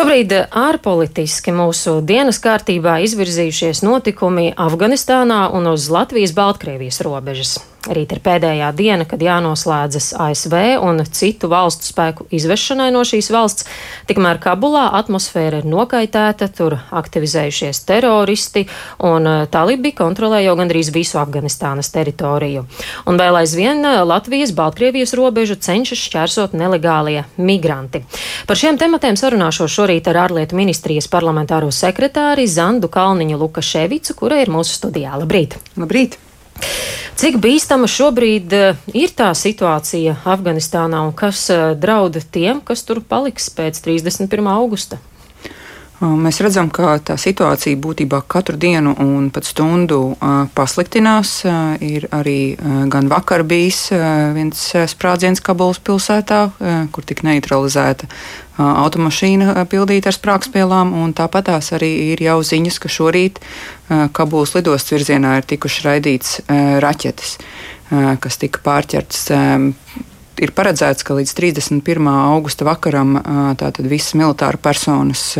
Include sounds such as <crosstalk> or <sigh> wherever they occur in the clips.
Šobrīd ārpolitiski mūsu dienas kārtībā izvirzījušies notikumi Afganistānā un uz Latvijas-Baltkrievijas robežas. Rīt ir pēdējā diena, kad jānoslēdzas ASV un citu valstu spēku izvešanai no šīs valsts. Tikmēr Kabulā atmosfēra ir nokaitēta, tur aktivizējušies teroristi un eh, talibi kontrolē jau gandrīz visu Afganistānas teritoriju. Un vēl aizvien eh, Latvijas-Baltkrievijas robežu cenšas šķērsot nelegālie migranti. Par šiem tematiem sarunāšos šorīt ar ārlietu ministrijas parlamentāro sekretāri Zandu Kalniņu Lukaševicu, kura ir mūsu studijā. Labrīt! Labrīt! Cik bīstama šobrīd eh, ir tā situācija Afganistānā un kas eh, draud tiem, kas tur paliks pēc 31. augusta? Mēs redzam, ka tā situācija būtībā katru dienu un pat stundu pasliktinās. Ir arī gan vakar bijis viens sprādziens Kabulas pilsētā, kur tika neutralizēta automašīna pildīta ar sprāgspielām, un tāpat tās arī ir jau ziņas, ka šorīt Kabulas lidostas virzienā ir tikuši raidīts raķetes, kas tika pārķertas ir paredzēts, ka līdz 31. augusta vakaram tātad visas militāra personas,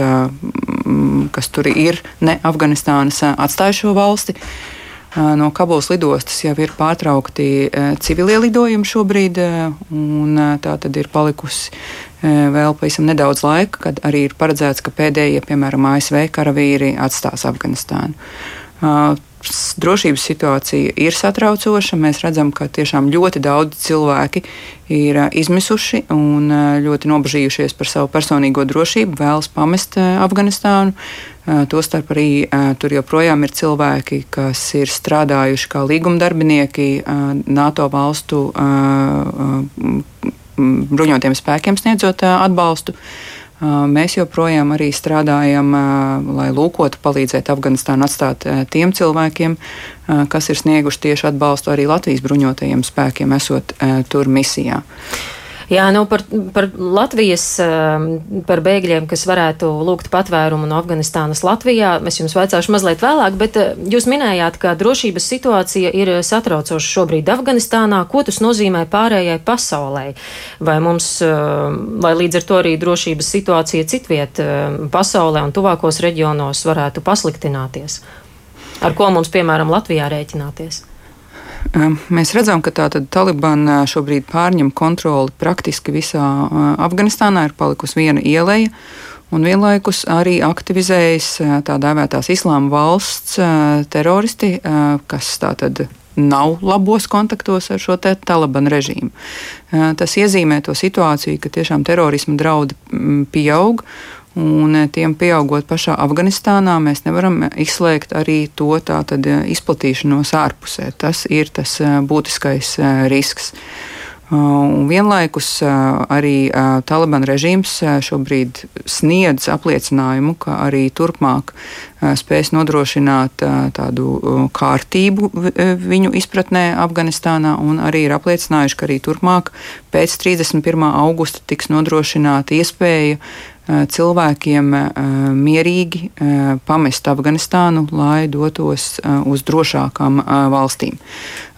kas tur ir, ne Afganistānas, atstāja šo valsti. No Kabulas lidostas jau ir pārtraukti civilie lidojumi šobrīd, un tā tad ir palikusi vēl pavisam nedaudz laika, kad arī ir paredzēts, ka pēdējie, piemēram, ASV karavīri atstās Afganistānu drošības situācija ir satraucoša. Mēs redzam, ka tiešām ļoti daudz cilvēki ir izmisuši un ļoti nobežījušies par savu personīgo drošību, vēlas pamest Afganistānu. Tostarp arī tur joprojām ir cilvēki, kas ir strādājuši kā līgumdarbinieki NATO valstu bruņotiem spēkiem, sniedzot atbalstu. Mēs joprojām arī strādājam, lai lūkotu, palīdzēt Afganistānu atstāt tiem cilvēkiem, kas ir snieguši tieši atbalstu arī Latvijas bruņotajiem spēkiem, esot tur misijā. Jā, nu par, par Latvijas, ehm, par bēgļiem, kas varētu lūgt patvērumu no Afganistānas Latvijā, es jums vaicāšu mazliet vēlāk, bet eh, jūs minējāt, ka drošības situācija ir satraucoša šobrīd Afganistānā. Ko tas nozīmē pārējai pasaulē? Vai mums, ehm, vai līdz ar to arī drošības situācija citviet ehm, pasaulē un tuvākos reģionos varētu pasliktināties? Ar ko mums, piemēram, Latvijā rēķināties? Mēs redzam, ka Taliban šobrīd pārņem kontroli praktiski visā Afganistānā. Ir palikusi viena ieleja, un vienlaikus arī aktivizējas tā dēvētās islāma valsts teroristi, kas tātad nav labos kontaktos ar šo Taliban režīmu. Tas iezīmē to situāciju, ka tiešām terorisma draudi pieaug. Un eh, tiem pieaugot pašā Afganistānā, mēs nevaram izslēgt arī to tātad, eh, izplatīšanos ārpusē. Tas ir tas eh, būtiskais risks. Un vienlaikus arī Taliban režīms šobrīd sniedz apliecinājumu, ka arī turpmāk spēs nodrošināt tādu kārtību viņu izpratnē Afganistānā, un arī ir apliecinājuši, ka arī turpmāk pēc 31. augusta tiks nodrošināta iespēja cilvēkiem mierīgi pamest Afganistānu, lai dotos uz drošākām valstīm.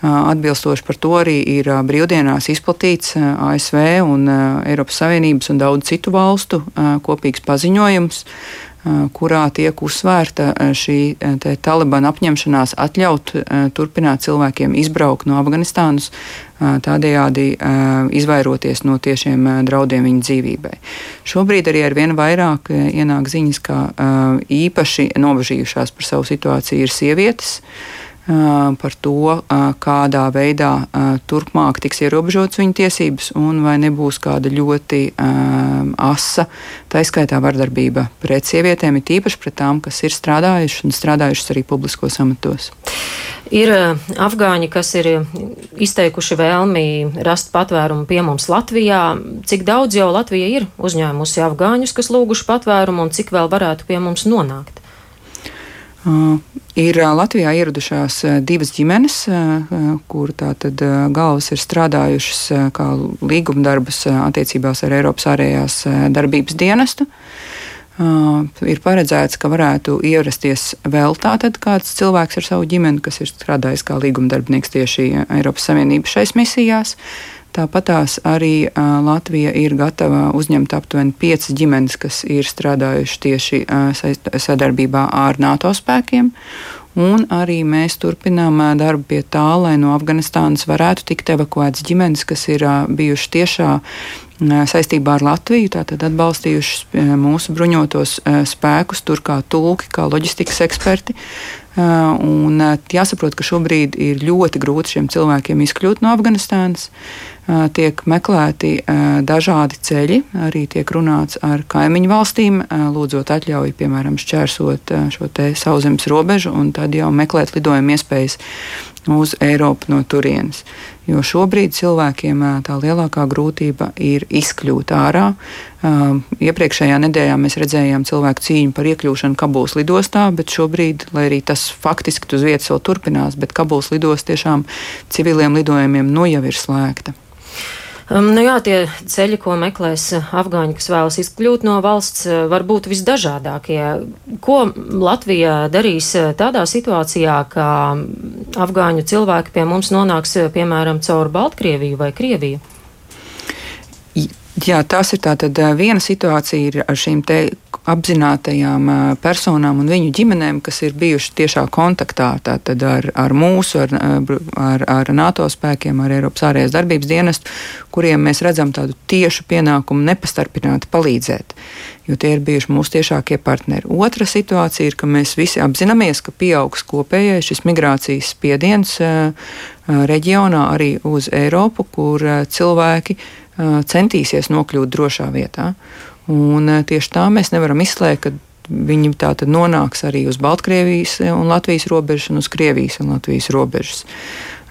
Atbilstoši par to arī ir brīvdienās izplatīts ASV un Eiropas Savienības un daudzu citu valstu kopīgs paziņojums kurā tiek uzsvērta šī Talibana apņemšanās atļaut turpināt cilvēkiem izbraukt no Afganistānas, tādējādi izvairoties no tiešiem draudiem viņu dzīvībai. Šobrīd arī ar vien vairāk ienāk ziņas, ka īpaši nobežījušās par savu situāciju ir sievietes par to, kādā veidā turpmāk tiks ierobežotas viņu tiesības, un vai nebūs kāda ļoti asa, tā izskaitā vardarbība pret sievietēm, ir tīpaši pret tām, kas ir strādājušas un strādājušas arī publiskos amatos. Ir afgāņi, kas ir izteikuši vēlmi rast patvērumu pie mums Latvijā. Cik daudz jau Latvija ir uzņēmusi afgāņus, kas lūguši patvērumu, un cik vēl varētu pie mums nonākt? Uh, ir uh, Latvijā ieradušās uh, divas ģimenes, kur tātad galvas ir strādājušas kā līgumdarbas attiecībās ar Eiropas ārējās darbības dienestu. Uh, ir paredzēts, ka varētu ierasties vēl tātad kāds cilvēks ar savu ģimeni, kas ir strādājis kā līgumdarbinieks tieši Eiropas Savienības šais misijās. Tāpat tās arī uh, Latvija ir gatava uzņemt aptuveni piecas ģimenes, kas ir strādājuši tieši uh, sadarbībā ar NATO spēkiem. Un arī mēs turpinām darbu pie tā, lai no Afganistānas varētu tikt evakuētas ģimenes, kas ir bijušas tiešā saistībā ar Latviju, tātad atbalstījuši mūsu bruņotos spēkus, tur kā tulki, kā loģistikas eksperti. Un jāsaprot, ka šobrīd ir ļoti grūti šiem cilvēkiem izkļūt no Afganistānas. Tiek meklēti dažādi ceļi, arī tiek runāts ar kaimiņu valstīm, lūdzot atļauju, piemēram, šķērsot šo sauszemes robežu un tad jau meklēt lidojumu iespējas uz Eiropu no turienes. Jo šobrīd cilvēkiem tā lielākā grūtība ir izkļūt ārā. Iepriekšējā nedēļā mēs redzējām cilvēku cīņu par iekļūšanu Kabulas lidostā, bet šobrīd, lai arī tas faktiski uz vietas vēl turpinās, bet Kabulas lidosta tiešām civiliem lidojumiem nu jau ir slēgta. Nu jā, tie ceļi, ko meklēs afgāņi, kas vēlas izkļūt no valsts, var būt visdažādākie. Ko Latvija darīs tādā situācijā, ka afgāņu cilvēki pie mums nonāks, piemēram, caur Baltkrieviju vai Krieviju? Jā, tas ir tātad viena situācija ar šīm te apzinātajām personām un viņu ģimenēm, kas ir bijuši tiešā kontaktā ar, ar mūsu, ar, ar, ar NATO spēkiem, ar Eiropas ārējās darbības dienestu, kuriem mēs redzam tādu tiešu pienākumu nepastarpināti palīdzēt, jo tie ir bijuši mūsu tiešākie partneri. Otra situācija ir, ka mēs visi apzināmies, ka pieaugs kopējais šis migrācijas spiediens reģionā arī uz Eiropu, kur cilvēki centīsies nokļūt drošā vietā. Un tieši tā mēs nevaram izslēgt, ka viņi tā tad nonāks arī uz Baltkrievijas un Latvijas robežas un uz Krievijas un Latvijas robežas.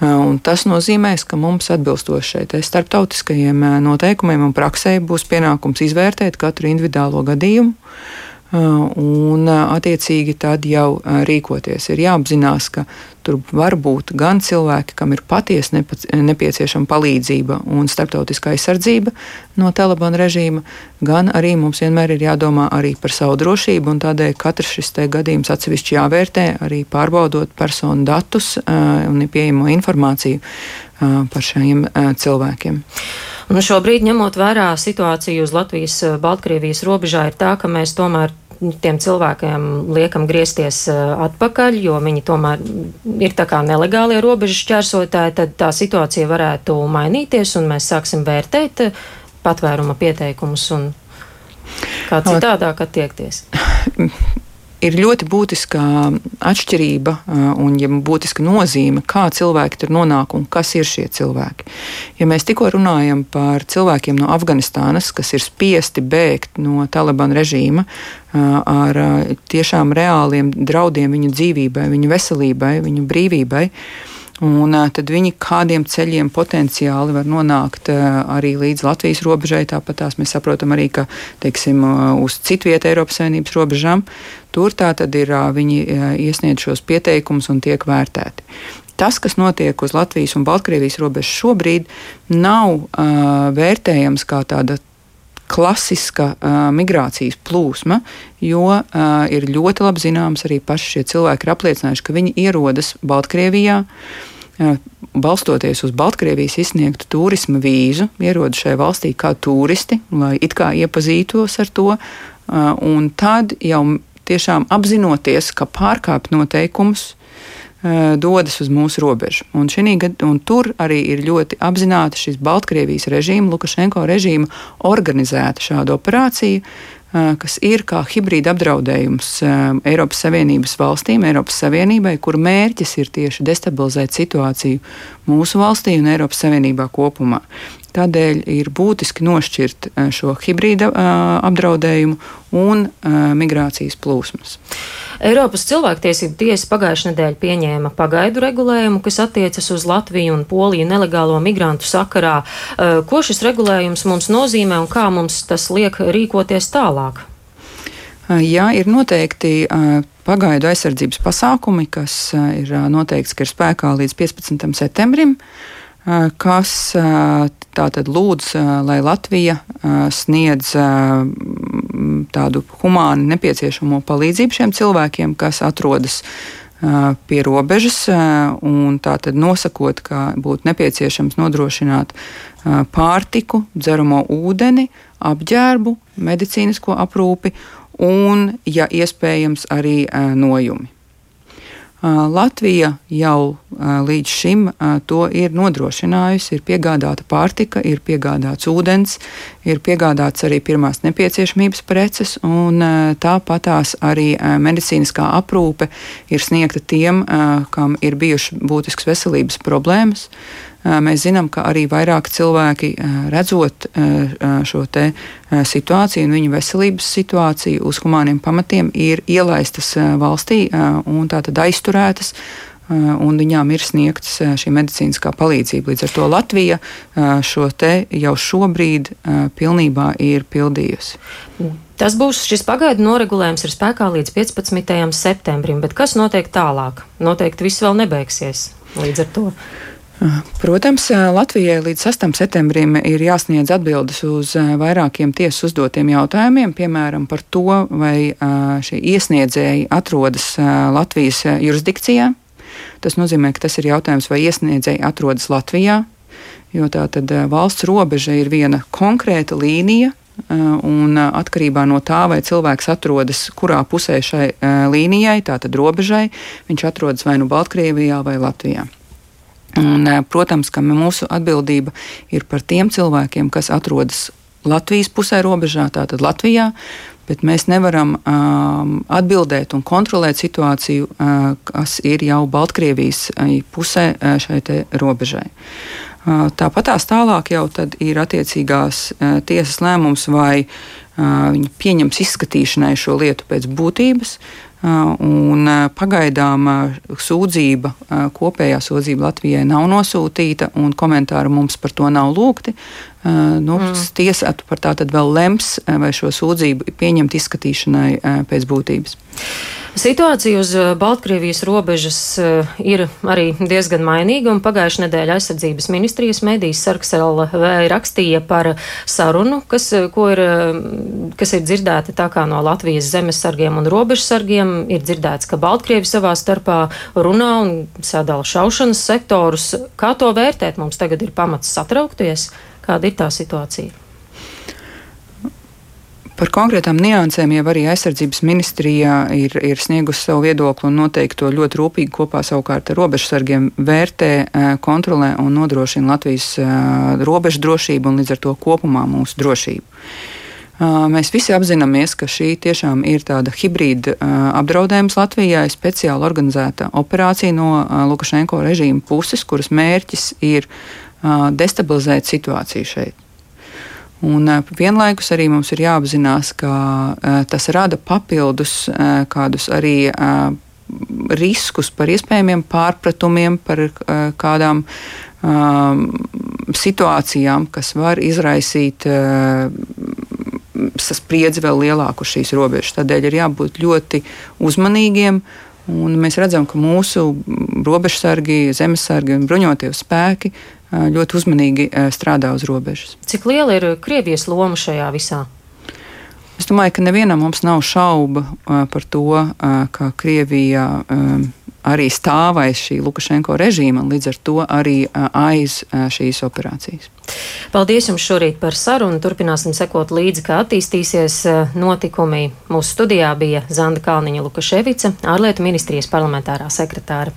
Un tas nozīmēs, ka mums atbilstoši šeit starptautiskajiem noteikumiem un praksē būs pienākums izvērtēt katru individuālo gadījumu un attiecīgi tad jau rīkoties. Ir jāapzinās, ka tur var būt gan cilvēki, kam ir patiesi nepieciešama palīdzība un starptautiskā aizsardzība no Talibana režīma, gan arī mums vienmēr ir jādomā arī par savu drošību, un tādēļ katrs šis gadījums atsevišķi jāvērtē, arī pārbaudot personu datus un pieejamo informāciju par šiem cilvēkiem. Un šobrīd, ņemot vērā situāciju uz Latvijas-Baltkrievijas robežā, ir tā, ka mēs tomēr tiem cilvēkiem liekam griezties eh, atpakaļ, jo viņi tomēr ir tā kā nelegālie robežu šķērsotāji, tad tā situācija varētu mainīties un mēs sāksim vērtēt eh, patvēruma pieteikumus un kā citādāk attiekties. <laughs> ir ļoti būtiska atšķirība un ja būtiska nozīme, kā cilvēki tur nonāk un kas ir šie cilvēki. Ja mēs tikko runājam par cilvēkiem no Afganistānas, kas ir spiesti bēgt no Talibana režīma ar tiešām reāliem draudiem viņu dzīvībai, viņu veselībai, viņu brīvībai, Un tad viņi kādiem ceļiem potenciāli var nonākt arī līdz Latvijas robežai. Tāpat tās mēs saprotam arī, ka teiksim, uz citu vietu Eiropas Savienības robežām tur tā tad ir viņi iesniedz šos pieteikumus un tiek vērtēti. Tas, kas notiek uz Latvijas un Baltkrievijas robežas šobrīd, nav uh, vērtējams kā tāda klasiska uh, migrācijas plūsma, jo uh, ir ļoti labi zināms, arī paši šie cilvēki ir apliecinājuši, ka viņi ierodas Baltkrievijā. Uh, balstoties uz Baltkrievijas izsniegtu turisma vīzu, ierodas šajā valstī kā turisti, lai it kā iepazītos ar to, un tad jau tiešām apzinoties, ka pārkāpt noteikumus, dodas uz mūsu robežu. Un, gad, un tur arī ir ļoti apzināti šis Baltkrievijas režīma, Lukašenko režīma organizēta šāda operācija, kas ir kā hibrīda apdraudējums Eiropas Savienības valstīm, Eiropas Savienībai, kur mērķis ir tieši destabilizēt situāciju mūsu valstī un Eiropas Savienībā kopumā. Tādēļ ir būtiski nošķirt šo hibrīda apdraudējumu un migrācijas plūsmas. Eiropas cilvēktiesību tiesa pagājušajā nedēļā pieņēma pagaidu regulējumu, kas attiecas uz Latviju un Poliju nelegālo migrantu sakarā. Eh, ko šis regulējums mums nozīmē un kā mums tas liek rīkoties tālāk? Eh, jā, ir noteikti eh, pagaidu aizsardzības pasākumi, kas ir noteikts, ka ir spēkā līdz 15. septembrim. Kas tātad lūdz, lai Latvija sniedz tādu humānu nepieciešamo palīdzību šiem cilvēkiem, kas atrodas pie robežas, un tātad nosakot, ka būtu nepieciešams nodrošināt pārtiku, dzeramo ūdeni, apģērbu, medicīnisko aprūpi un, ja iespējams, arī nojumi. Latvija jau līdz šim to ir nodrošinājusi. Ir piegādāta pārtika, ir piegādāts ūdens, ir piegādāts arī pirmās nepieciešamības preces, un tāpatās arī medicīniskā aprūpe ir sniegta tiem, kam ir bijušas būtiskas veselības problēmas. Mēs zinām, ka arī vairāk cilvēki redzot šo situāciju un viņu veselības situāciju uz humāniem pamatiem ir ielaistas valstī un tātad aizturētas un viņām ir sniegts šī medicīniskā palīdzība. Līdz ar to Latvija šo te jau šobrīd pilnībā ir pildījusi. Tas būs šis pagaidu noregulējums ir spēkā līdz 15. septembrim, bet kas notiek tālāk? Noteikti viss vēl nebeigsies līdz ar to. Protams, Latvijai līdz 6. septembrim ir jāsniedz atbildes uz vairākiem tiesas uzdotiem jautājumiem, piemēram, par to, vai šie iesniedzēji atrodas Latvijas jurisdikcijā. Tas nozīmē, ka tas ir jautājums, vai iesniedzēji atrodas Latvijā, jo tā tad valsts robeža ir viena konkrēta līnija, Un atkarībā no tā, vai cilvēks atrodas kurā pusē šai līnijai, tātad robežai, viņš atrodas vai nu Baltkrievijā vai Latvijā. Un, protams, ka mūsu atbildība ir par tiem cilvēkiem, kas atrodas Latvijas pusē robežā, tātad Latvijā, bet mēs nevaram um, atbildēt un kontrolēt situāciju, uh, kas ir jau Baltkrievijas uh, pusē uh, šai robežai. Uh, tāpat tās tālāk jau ir attiecīgās uh, tiesas lēmums, vai uh, viņi pieņems izskatīšanai šo lietu pēc būtības, Un pagaidām sūdzība, kopējā sūdzība Latvijai nav nosūtīta, un komentāri mums par to nav lūgti. Nu, mm. Tiesa par tā tad vēl lems, vai šo sūdzību pieņemt izskatīšanai pēc būtības. Situācija uz eh, Baltkrievijas robežas eh, ir arī diezgan mainīga, un pagājušā nedēļa aizsardzības ministrijas medijas sarks LV rakstīja par sarunu, kas, eh, ir, kas ir dzirdēta tā kā no Latvijas zemesargiem un robežsargiem. Ir dzirdēts, ka Baltkrievi savā starpā runā un sadala šaušanas sektorus. Kā to vērtēt? Mums tagad ir pamats satraukties. Kāda ir tā situācija? Par konkrētām niansēm jau arī aizsardzības ministrijā ir, ir sniegusi savu viedokli un noteikti to ļoti rūpīgi kopā savukārt ar robežsargiem vērtē, kontrolē un nodrošina Latvijas robežu drošību un līdz ar to kopumā mūsu drošību. Mēs visi apzināmies, ka šī tiešām ir tāda hibrīda apdraudējums Latvijai, speciāli organizēta operācija no Lukašenko režīma puses, kuras mērķis ir destabilizēt situāciju šeit. Un vienlaikus arī mums ir jāapzinās, ka tas rada papildus kādus arī riskus par iespējamiem pārpratumiem, par kādām situācijām, kas var izraisīt spriedzi vēl lielāku šīs robežas. Tādēļ ir jābūt ļoti uzmanīgiem. Un mēs redzam, ka mūsu robežsargi, zemesargi un bruņotie spēki ļoti uzmanīgi strādā uz robežas. Cik liela ir Krievijas loma šajā visā? Es domāju, ka nevienam mums nav šauba par to, ka Krievija arī stāv aiz šī Lukašenko režīma un līdz ar to arī aiz šīs operācijas. Paldies jums šorīt par sarunu. Turpināsim sekot līdzi, kā attīstīsies notikumi. Mūsu studijā bija Zanda Kalniņa Lukaševica, ārlietu ministrijas parlamentārā sekretāra.